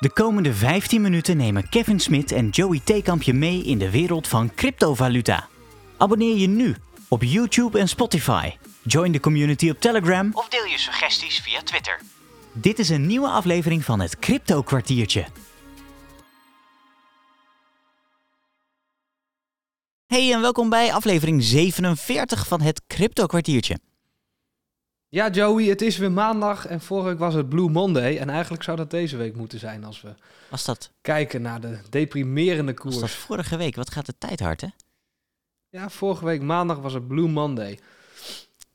De komende 15 minuten nemen Kevin Smit en Joey Theekamp je mee in de wereld van cryptovaluta. Abonneer je nu op YouTube en Spotify. Join de community op Telegram of deel je suggesties via Twitter. Dit is een nieuwe aflevering van het Crypto Kwartiertje. Hey en welkom bij aflevering 47 van het Crypto Kwartiertje. Ja, Joey, het is weer maandag en vorige week was het Blue Monday. En eigenlijk zou dat deze week moeten zijn als we Was dat, kijken naar de deprimerende was koers. dat vorige week? Wat gaat de tijd hard, hè? Ja, vorige week maandag was het Blue Monday.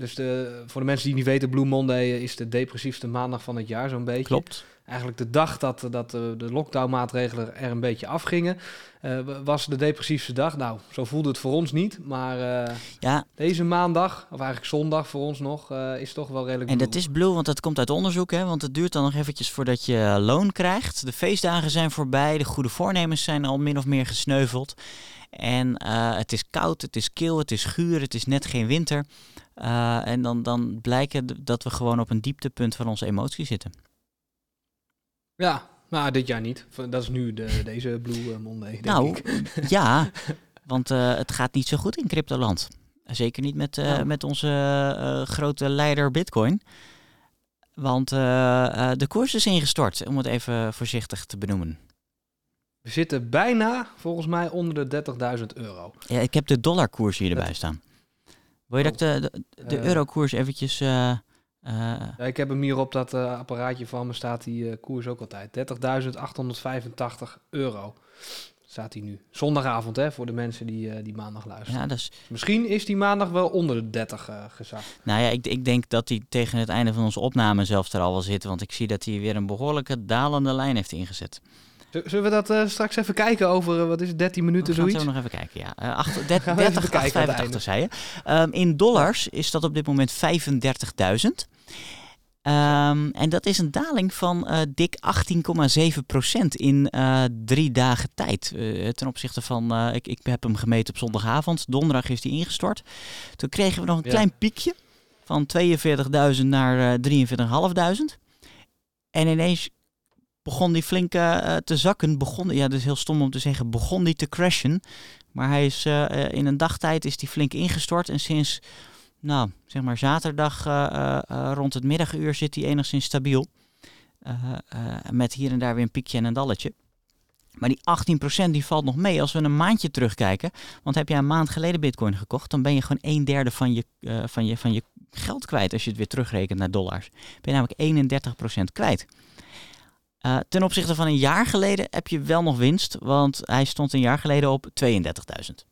Dus de, voor de mensen die niet weten, Blue Monday is de depressiefste maandag van het jaar zo'n beetje. Klopt. Eigenlijk de dag dat, dat de, de lockdownmaatregelen er een beetje afgingen, eh, was de depressiefste dag. Nou, zo voelde het voor ons niet. Maar eh, Ja, deze maandag, of eigenlijk zondag voor ons nog, eh, is toch wel redelijk En blue. dat is blue, want dat komt uit onderzoek. Hè? Want het duurt dan nog eventjes voordat je loon krijgt. De feestdagen zijn voorbij. De goede voornemens zijn al min of meer gesneuveld. En eh, het is koud, het is kil, het is guur, het is net geen winter. Eh, en dan, dan blijken dat we gewoon op een dieptepunt van onze emotie zitten. Ja, maar dit jaar niet. Dat is nu de, deze Blue eh, Monday, denk nou, ik. ja, want het gaat niet zo goed in cryptoland. Zeker niet met, Nou. met onze grote leider Bitcoin. Want de koers is ingestort, om het even voorzichtig te benoemen. We zitten bijna, volgens mij, onder de 30.000 euro. Ja, ik heb de dollarkoers hier erbij staan. Wil je dat ik de, de, de Eh. eurokoers eventjes... eh, eh, Ja, ik heb hem hier op dat apparaatje van me, staat die koers ook altijd. 30.885 euro staat hij nu. Zondagavond, hè, voor de mensen die, die maandag luisteren. ja, dus, Misschien is die maandag wel onder de 30 eh, gezakt. nou ja, ik, ik denk dat hij tegen het einde van onze opname zelfs er al wel zit. Want ik zie dat hij weer een behoorlijke dalende lijn heeft ingezet. Zullen we dat eh, straks even kijken over, eh, wat is het, 13 We minuten zoiets? zo nog even kijken, ja. Eh, acht- der- Gaan we even 30, bekijken aan het 85 zei je. Ehm, in dollars is dat op dit moment 35.000. Ehm, en dat is een daling van dik 18,7% in drie dagen tijd. Ten opzichte van, ik, ik heb hem gemeten op zondagavond. Donderdag is die ingestort. Toen kregen we nog een Ja. klein piekje van 42.000 naar eh 43.500. En ineens begon die flink eh, te zakken. Begon, ja, dat is heel stom om te zeggen, begon die te crashen. Maar hij is eh, eh, in een dagtijd is die flink ingestort. En sinds, nou, zeg maar zaterdag rond het middaguur zit hij enigszins stabiel. Met hier en daar weer een piekje en een dalletje. Maar die 18% die valt nog mee als we een maandje terugkijken. Want heb jij een maand geleden bitcoin gekocht, dan ben je gewoon een derde van je, van je, van je geld kwijt als je het weer terugrekent naar dollars. Ben je namelijk 31% kwijt. Eh, ten opzichte van een jaar geleden heb je wel nog winst, want hij stond een jaar geleden op 32.000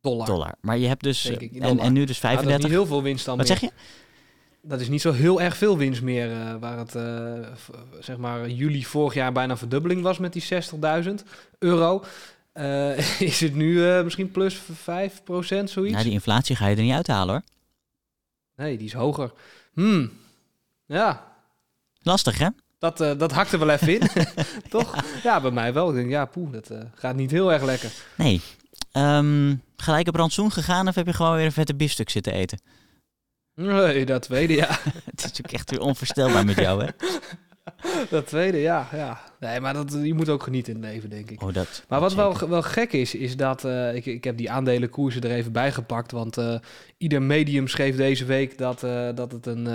Dollar. dollar. Maar je hebt dus, ik, in en, en nu dus Nou, dat is 35. niet heel veel winst dan Wat meer. zeg je? Dat is niet zo heel erg veel winst meer, eh, waar het eh, zeg maar juli vorig jaar bijna verdubbeling was met die 60.000 euro. Eh, is het nu eh, misschien plus 5% zoiets? Nou, die inflatie ga je er niet uithalen hoor. Nee, die is hoger. Hmm. Ja, Lastig hè? dat, eh, dat hakt er wel even in, toch? Ja, bij mij wel. Ik denk, ja, poeh, dat eh, gaat niet heel erg lekker. Nee. Ehm, gelijk op rantsoen gegaan of heb je gewoon weer een vette biefstuk zitten eten? Nee, dat tweede, ja. Het is natuurlijk echt weer onvoorstelbaar met jou hè? Dat tweede, ja. ja. Nee, maar dat, je moet ook genieten in het leven, denk ik. Oh, dat. Maar wat wel, wel gek is, is dat eh, ik, ik heb die aandelenkoersen er even bij gepakt. Want eh, ieder medium schreef deze week dat, eh, dat het een,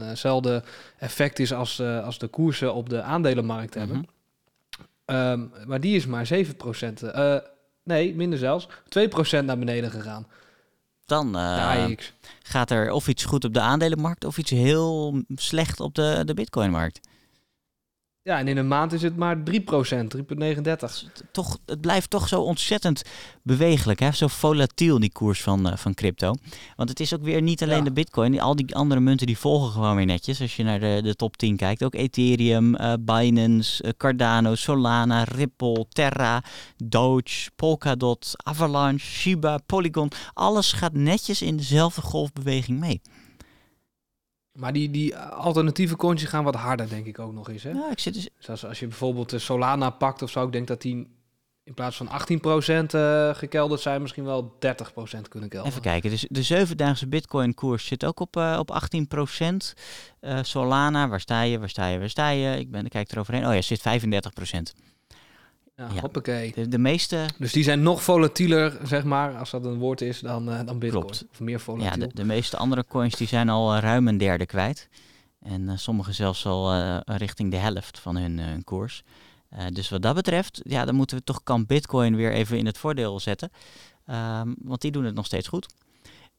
eenzelfde effect is als, als de koersen op de aandelenmarkt hebben. Mhm. Ehm, maar die is maar 7%. eh nee, minder zelfs. 2% naar beneden gegaan. Dan gaat er of iets goed op de aandelenmarkt of iets heel slecht op de, de bitcoinmarkt. Ja, en in een maand is het maar 3%, 3,39. toch, het blijft toch zo ontzettend bewegelijk, hè? zo volatiel die koers van, eh, van crypto. Want het is ook weer niet alleen Ja. de bitcoin, al die andere munten die volgen gewoon weer netjes. Als je naar de, de top 10 kijkt, ook Ethereum, eh, Binance, eh, Cardano, Solana, Ripple, Terra, Doge, Polkadot, Avalanche, Shiba, Polygon. Alles gaat netjes in dezelfde golfbeweging mee. Maar die, die alternatieve coins gaan wat harder, denk ik ook nog eens. Hè? Ja, ik zit dus, Dus als, als je bijvoorbeeld de Solana pakt of zo, ik denk dat die in plaats van 18% eh gekelderd zijn, misschien wel 30% kunnen kelderen. Even kijken, dus de zevendaagse bitcoin koers zit ook op, eh, op 18%. Eh, Solana, waar sta je, waar sta je, waar sta je? Ik, ben, ik kijk eroverheen. Oh ja, zit 35%. Ja, Ja. hoppakee. De, de meeste, Dus die zijn nog volatieler, zeg maar, als dat een woord is, dan, eh, dan Bitcoin. Klopt. Of meer ja, volatiel. de, de meeste andere coins die zijn al eh, ruim een derde kwijt. En eh, sommige zelfs al richting de helft van hun, hun koers. Dus wat dat betreft, ja, dan moeten we toch kan Bitcoin weer even in het voordeel zetten. Ehm, want die doen het nog steeds goed.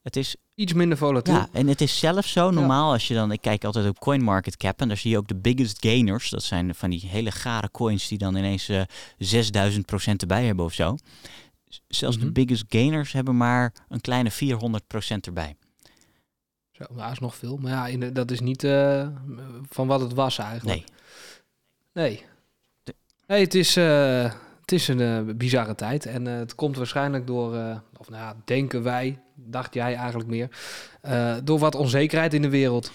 Het is Iets minder volatiel. Ja, en het is zelfs zo normaal als je dan, ik kijk altijd op CoinMarketCap en daar zie je ook de biggest gainers. Dat zijn van die hele gare coins die dan ineens eh 6000% erbij hebben of zo. Zelfs Mhm. de biggest gainers hebben maar een kleine 400% erbij. Zo, dat is nog veel. Maar ja, in de- dat is niet eh, van wat het was eigenlijk. Nee, Nee. De- Nee, het is, eh, het is een bizarre tijd. En het komt waarschijnlijk door, of nou ja, denken wij, dacht jij eigenlijk meer, eh, door wat onzekerheid in de wereld.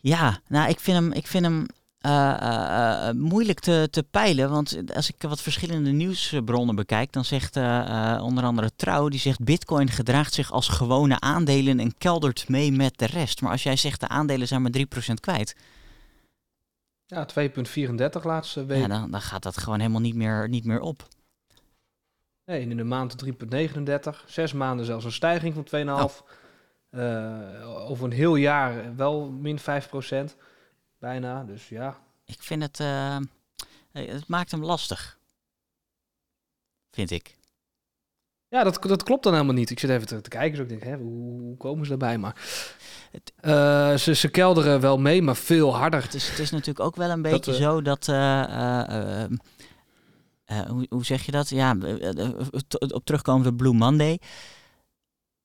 Ja, nou, ik vind hem, ik vind hem eh, eh, moeilijk te, te peilen. Want als ik wat verschillende nieuwsbronnen bekijk, dan zegt onder andere Trouw, die zegt Bitcoin gedraagt zich als gewone aandelen en keldert mee met de rest. Maar als jij zegt de aandelen zijn maar 3% kwijt, Ja, 2,34 laatste week. ja, dan, dan gaat dat gewoon helemaal niet meer, niet meer op. Nee, in de maand 3,39. Zes maanden zelfs een stijging van 2,5. Eh, over een heel jaar wel min 5% Bijna, dus ja. Ik vind het, eh, het maakt hem lastig. Vind ik. Ja, dat, dat klopt dan helemaal niet. Ik zit even te, te kijken, dus ik denk, hè, hoe, hoe komen ze daarbij? Maar eh, ze, ze kelderen wel mee, maar veel harder. Het is, het is natuurlijk ook wel een Dat, beetje eh, zo dat. Eh, hoe, hoe zeg je dat? Ja, eh, eh, op terugkomen op Blue Monday.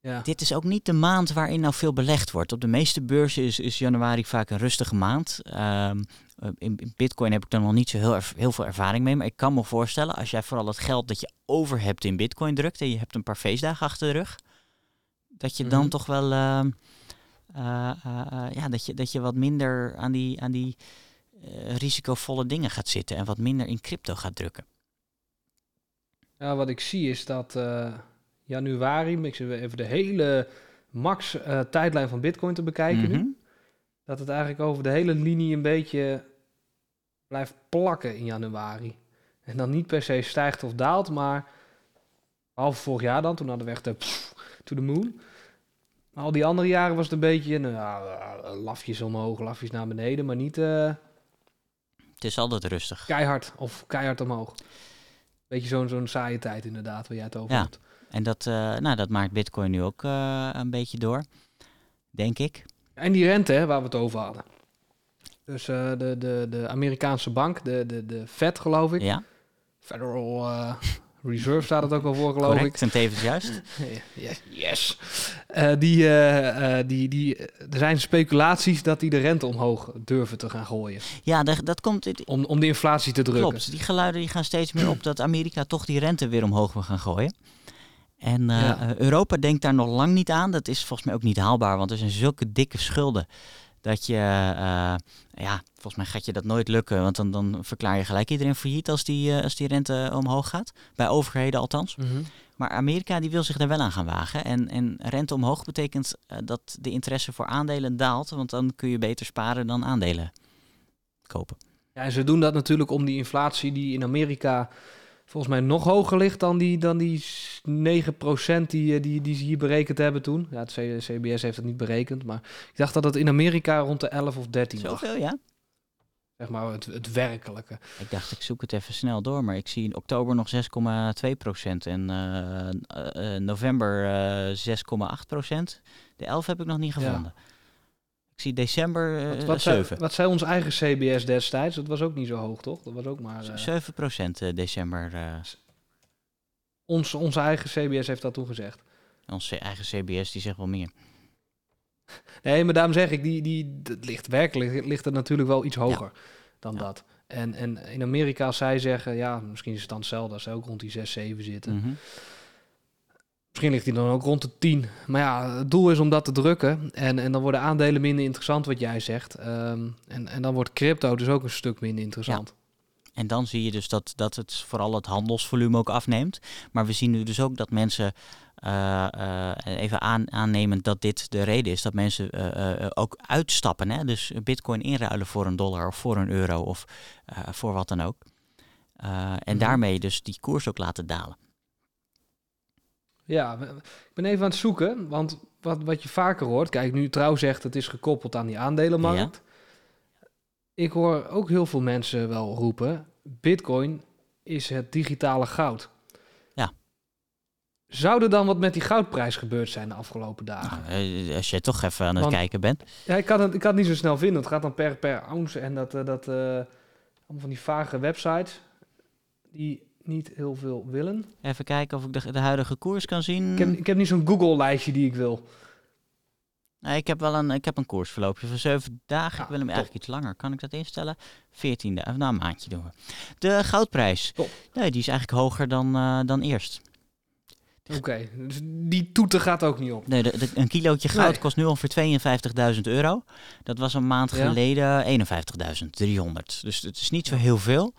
Ja. Dit is ook niet de maand waarin nou veel belegd wordt. Op de meeste beurzen is, is januari vaak een rustige maand. Ehm, eh, in, in Bitcoin heb ik dan nog niet zo heel, veel ervaring mee. Maar ik kan me voorstellen, als jij vooral het geld dat je over hebt in Bitcoin drukt. en je hebt een paar feestdagen achter de rug. dat je dan Mhm. toch wel. ehm, eh, eh, eh, ja, dat je, dat je wat minder aan die, aan die risicovolle dingen gaat zitten. en wat minder in crypto gaat drukken. Ja, wat ik zie is dat eh, januari, ik zit even de hele max eh, tijdlijn van Bitcoin te bekijken nu. Mhm. Dat het eigenlijk over de hele linie een beetje blijft plakken in januari. En dan niet per se stijgt of daalt, maar half vorig jaar dan, toen hadden we echt de pff, to the moon. Maar al die andere jaren was het een beetje, nou, ja, eh, lafjes omhoog, lafjes naar beneden, maar niet Het is altijd rustig. keihard of keihard omhoog. Beetje zo'n zo'n saaie tijd inderdaad, waar jij het over Ja. En dat, eh, nou, dat maakt Bitcoin nu ook eh, een beetje door. Denk ik. En die rente, hè, waar we het over hadden. Dus eh, de, de, de Amerikaanse bank, de, de, de Fed geloof ik. Ja, Federal Reserve staat het ook al voor, geloof correct. En tevens juist. ik. Yes. yes. Eh, die, eh, eh, die, die, er zijn speculaties dat die de rente omhoog durven te gaan gooien. Ja, dat, dat komt. Om, om de inflatie te drukken. Klopt. Die geluiden die gaan steeds meer op dat Amerika toch die rente weer omhoog wil gaan gooien. En Ja. Europa denkt daar nog lang niet aan. Dat is volgens mij ook niet haalbaar, want er zijn zulke dikke schulden. Dat je, eh, ja, volgens mij gaat je dat nooit lukken. Want dan, dan verklaar je gelijk iedereen failliet als die, eh, als die rente omhoog gaat. Bij overheden althans. Mhm. Maar Amerika die wil zich daar wel aan gaan wagen. En, en rente omhoog betekent eh, dat de interesse voor aandelen daalt. Want dan kun je beter sparen dan aandelen kopen. Ja, en ze doen dat natuurlijk om die inflatie die in Amerika volgens mij nog hoger ligt dan die, dan die s- 9% die, eh, die, die ze hier berekend hebben toen. Ja, het CBS heeft het niet berekend, maar ik dacht dat het in Amerika rond de 11 of 13 lag. Zoveel, ja? Zeg maar het, het werkelijke. Ik dacht, ik zoek het even snel door, maar ik zie in oktober nog 6,2 procent en eh, eh, eh, november eh 6,8 procent. De 11 heb ik nog niet Ja. Ik zie december eh, Wat, wat, zei, 7. wat zei ons eigen CBS destijds? Dat was ook niet zo hoog, toch? Dat was ook maar... eh, 7 procent eh, december. eh, ons, onze eigen CBS heeft dat toen gezegd. onze eigen CBS die zegt wel meer. Nee, maar daarom zeg ik, die, die, het ligt werkelijk ligt het natuurlijk wel iets hoger dan Ja. dat. En, en in Amerika, als zij zeggen, ja, misschien is het dan hetzelfde als zij ook rond die 6, 7 zitten. Mhm. Misschien ligt hij dan ook rond de 10. Maar ja, het doel is om dat te drukken. En, en dan worden aandelen minder interessant, wat jij zegt. Ehm, en, en dan wordt crypto dus ook een stuk minder interessant. En dan zie je dus dat, dat het vooral het handelsvolume ook afneemt. Maar we zien nu dus ook dat mensen, uh, uh, even aan, aannemend dat dit de reden is, dat mensen uh, ook uitstappen. Hè? Dus bitcoin inruilen voor een dollar of voor een euro of voor wat dan ook. en mm daarmee dus die koers ook laten dalen. Ja, ik ben even aan het zoeken, want wat, wat je vaker hoort, kijk nu trouw zegt het is gekoppeld aan die aandelenmarkt. Ja. Ik hoor ook heel veel mensen wel roepen, bitcoin is het digitale goud. Ja. Zou er dan wat met die goudprijs gebeurd zijn de afgelopen dagen? Nou, als je toch even aan het kijken bent. Ja, ik kan, het, ik kan het niet zo snel vinden. Het gaat dan per, per ounce en dat, eh, dat uh, allemaal van die vage websites die niet heel veel willen. Even kijken of ik de, de huidige koers kan zien. Ik heb, ik heb niet zo'n Google-lijstje die ik wil. Nee, ik heb wel een, ik heb een koersverloopje van zeven dagen. ik wil hem eigenlijk iets langer. Kan ik dat instellen? 14 dagen. Nou, een maandje doen we. De goudprijs. Top. Nee, die is eigenlijk hoger dan, uh, dan eerst. Oké, dus die toeter gaat ook niet op. Nee, de, de, een kilootje goud nee. kost nu ongeveer 52.000 euro. Dat was een maand ja. geleden 51.300. Dus het is niet zo heel veel.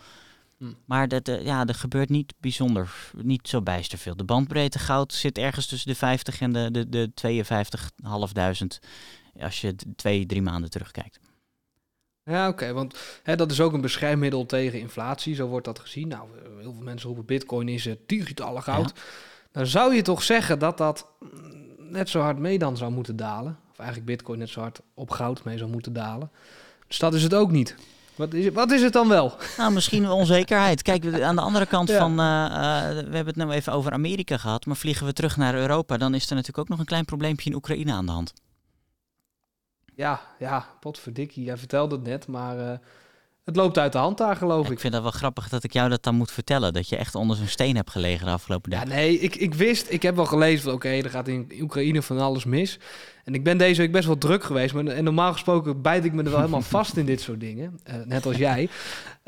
Hm. Maar dat, uh, ja, er gebeurt niet bijzonder, niet zo bijster veel. De bandbreedte goud zit ergens tussen de 50 en de, de, de 52.500 als je twee, drie maanden terugkijkt. Ja, oké, want hè, dat is ook een beschermmiddel tegen inflatie, zo wordt dat gezien. Nou, heel veel mensen roepen bitcoin is het digitale goud. Ja. Dan zou je toch zeggen dat dat net zo hard mee dan zou moeten dalen. Of eigenlijk bitcoin net zo hard op goud mee zou moeten dalen. Dus dat is het ook niet. Wat is, het, wat is het dan wel? Nou, misschien onzekerheid. Kijk, aan de andere kant ja. van, uh, uh, we hebben het nu even over Amerika gehad, maar vliegen we terug naar Europa, dan is er natuurlijk ook nog een klein probleempje in Oekraïne aan de hand. Ja, ja, potverdikkie, jij vertelde het net, maar uh, het loopt uit de hand daar, geloof ik. Ik vind dat wel grappig dat ik jou dat dan moet vertellen, dat je echt onder zo'n steen hebt gelegen de afgelopen dagen. Ja, nee, ik, ik wist, ik heb wel gelezen van oké, okay, er gaat in Oekraïne van alles mis. En ik ben deze week best wel druk geweest. Maar, en normaal gesproken bijt ik me er wel helemaal vast in dit soort dingen. Uh, net als jij.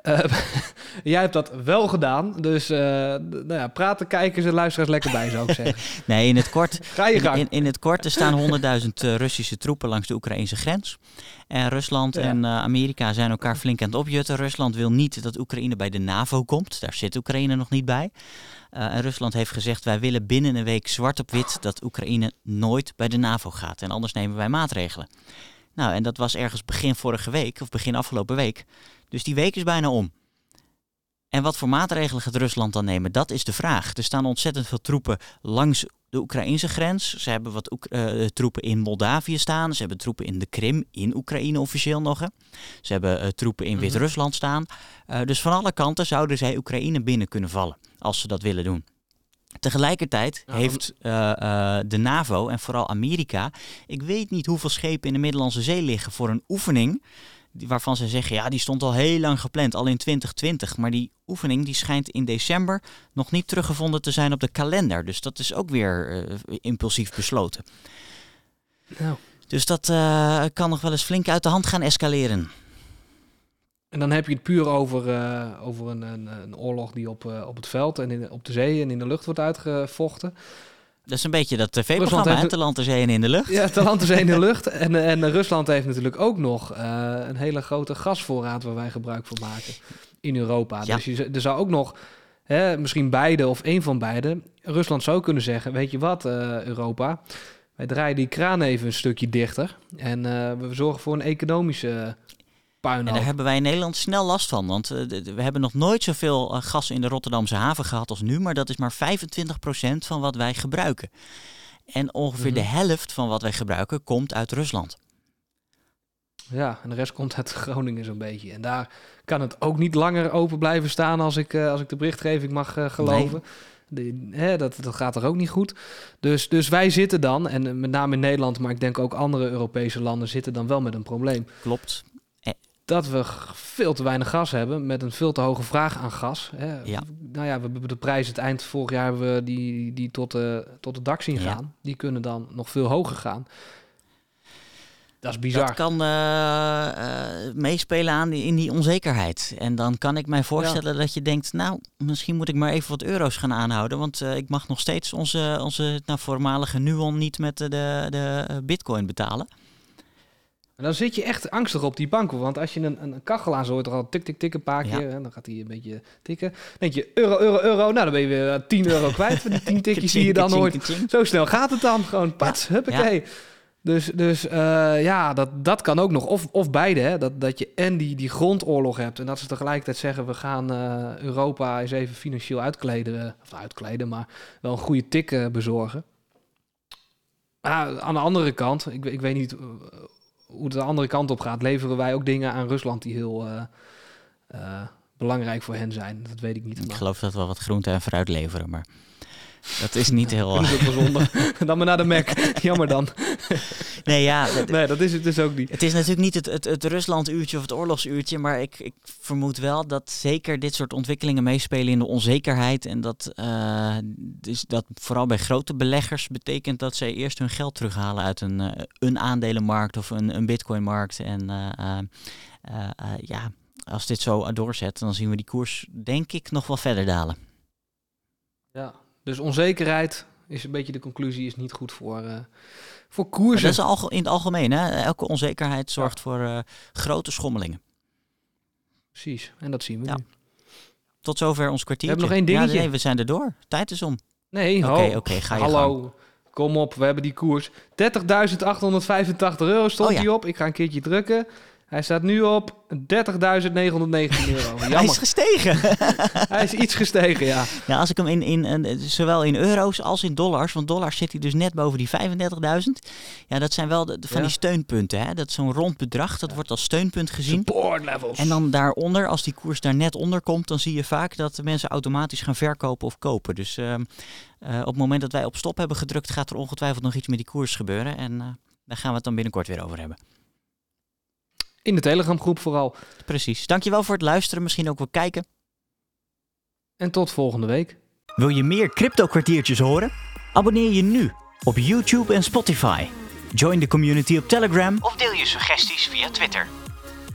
Uh, jij hebt dat wel gedaan. Dus uh, nou ja, praten, kijken en luisteraars lekker bij, zou ik zeggen. nee, in het kort. Ga je gang. In, in, het kort, er staan 100.000 Russische troepen langs de Oekraïnse grens. En Rusland ja. en Amerika zijn elkaar flink aan het opjutten. Rusland wil niet dat Oekraïne bij de NAVO komt. Daar zit Oekraïne nog niet bij. Uh, en Rusland heeft gezegd: wij willen binnen een week zwart op wit dat Oekraïne nooit bij de NAVO gaat. En anders nemen wij maatregelen. Nou, en dat was ergens begin vorige week of begin afgelopen week. Dus die week is bijna om. En wat voor maatregelen gaat Rusland dan nemen? Dat is de vraag. Er staan ontzettend veel troepen langs de Oekraïnse grens. Ze hebben wat uh, troepen in Moldavië staan. Ze hebben troepen in de Krim, in Oekraïne officieel nog. Hè. Ze hebben uh, troepen in Wit-Rusland staan. Uh, dus van alle kanten zouden zij Oekraïne binnen kunnen vallen, als ze dat willen doen. Tegelijkertijd ja, heeft de NAVO en vooral Amerika, ik weet niet hoeveel schepen in de Middellandse Zee liggen voor een oefening waarvan ze zeggen, ja, die stond al heel lang gepland, al in 2020. Maar die oefening die schijnt in december nog niet teruggevonden te zijn op de kalender. Dus dat is ook weer uh, impulsief besloten. Nou. Dus dat uh, kan nog wel eens flink uit de hand gaan escaleren. En dan heb je het puur over, uh, over een, een, een, oorlog die op, op het veld en in, op de zee en in de lucht wordt uitgevochten. Dat is een beetje dat tv-programma, te land, te zee en in de lucht. Ja, te land, te zee in de lucht. En, en Rusland heeft natuurlijk ook nog uh, een hele grote gasvoorraad waar wij gebruik van maken in Europa. Ja. Dus je, er zou ook nog, hè, misschien beide of één van beide, Rusland zou kunnen zeggen, weet je wat Europa, wij draaien die kraan even een stukje dichter en we zorgen voor een economische en daar hebben wij in Nederland snel last van. Want uh, we hebben nog nooit zoveel uh, gas in de Rotterdamse haven gehad als nu. Maar dat is maar 25% van wat wij gebruiken. En ongeveer mm -hmm. de helft van wat wij gebruiken komt uit Rusland. Ja, en de rest komt uit Groningen zo'n beetje. En daar kan het ook niet langer open blijven staan als ik, uh, als ik de berichtgeving mag geloven. Nee. De, hè, dat, dat gaat er ook niet goed. Dus, dus wij zitten dan, en met name in Nederland, maar ik denk ook andere Europese landen, zitten dan wel met een probleem. Klopt dat we veel te weinig gas hebben met een veel te hoge vraag aan gas. Hè. Ja. Nou ja, we hebben de prijs het eind vorig jaar hebben we die, die tot, de, tot het dak zien gaan. Ja. Die kunnen dan nog veel hoger gaan. Dat is bizar. Dat kan uh, uh, meespelen aan die, in die onzekerheid. En dan kan ik mij voorstellen ja. dat je denkt, nou, misschien moet ik maar even wat euro's gaan aanhouden. Want uh, ik mag nog steeds onze, onze nou, voormalige Nuon niet met de, de bitcoin betalen. En dan zit je echt angstig op die bank. Want als je een, een kachel aan hoort er al tik, tik, tik een paar Ja. keer. En dan gaat hij een beetje tikken. Dan denk je, euro, euro, euro. Nou, dan ben je weer eh, 10 euro kwijt van die 10 tikjes die je dan kaching. Zo snel gaat het dan. Gewoon pats, huppakee. Dus, dus eh, ja, dat, dat kan ook nog. Of, of beide, hè. Dat, dat je en die, die grondoorlog hebt... en dat ze tegelijkertijd zeggen... we gaan eh, Europa eens even financieel uitkleden. eh, Of uitkleden, maar wel een goede tik eh, bezorgen. Ah, aan de andere kant, ik, ik weet niet eh, hoe het de andere kant op gaat... leveren wij ook dingen aan Rusland die heel eh, eh, belangrijk voor hen zijn. Dat weet ik niet. Ik maar- geloof dat we wat groente en fruit leveren, maar dat is niet heel... Wel zonder. dan maar naar de Mac. Jammer dan. Nee, ja, dat- Nee, dat is het dus ook niet. Het is natuurlijk niet het, het, het Rusland-uurtje of het oorlogsuurtje, maar ik, ik vermoed wel dat zeker dit soort ontwikkelingen meespelen in de onzekerheid. En dat, eh, dus dat vooral bij grote beleggers betekent dat zij eerst hun geld terughalen uit een, eh, een aandelenmarkt of een, een bitcoinmarkt. En eh, eh, eh, eh, ja, als dit zo doorzet, dan zien we die koers denk ik nog wel verder dalen. Ja, dus onzekerheid is een beetje de conclusie, is niet goed voor, eh voor Maar koersen. dat is in het algemeen, hè? elke onzekerheid zorgt voor eh, grote schommelingen. Precies, en dat zien we Ja. nu. Tot zover ons kwartiertje. hebben nog één dingetje. Ja, nee, we zijn er door. Tijd is om. Nee, Oké, ga je Hallo, kom op, we hebben die koers. 30.885 euro stond Oh hij op. Ik ga een keertje drukken. Hij staat nu op 30.919 euro. Hij is gestegen. Hij is iets gestegen, ja. ja, als ik hem in, in, in- zowel in euro's als in dollars, want dollars zit hij dus net boven die 35.000. Ja, dat zijn wel de, van Ja. die steunpunten. Hè? Dat zo'n rond bedrag, dat wordt als steunpunt gezien. Support levels. En dan daaronder, als die koers daar net onder komt, dan zie je vaak dat de mensen automatisch gaan verkopen of kopen. Dus ehm, eh, op het moment dat wij op stop hebben gedrukt, gaat er ongetwijfeld nog iets met die koers gebeuren. En eh, daar gaan we het dan binnenkort weer over hebben. In de Telegram groep vooral. Precies. Dankjewel voor het luisteren, misschien ook wel kijken. En tot volgende week. Wil je meer crypto kwartiertjes horen? Abonneer je nu op YouTube en Spotify. Join de community op Telegram of deel je suggesties via Twitter.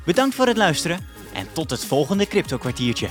Bedankt voor het luisteren en tot het volgende crypto kwartiertje.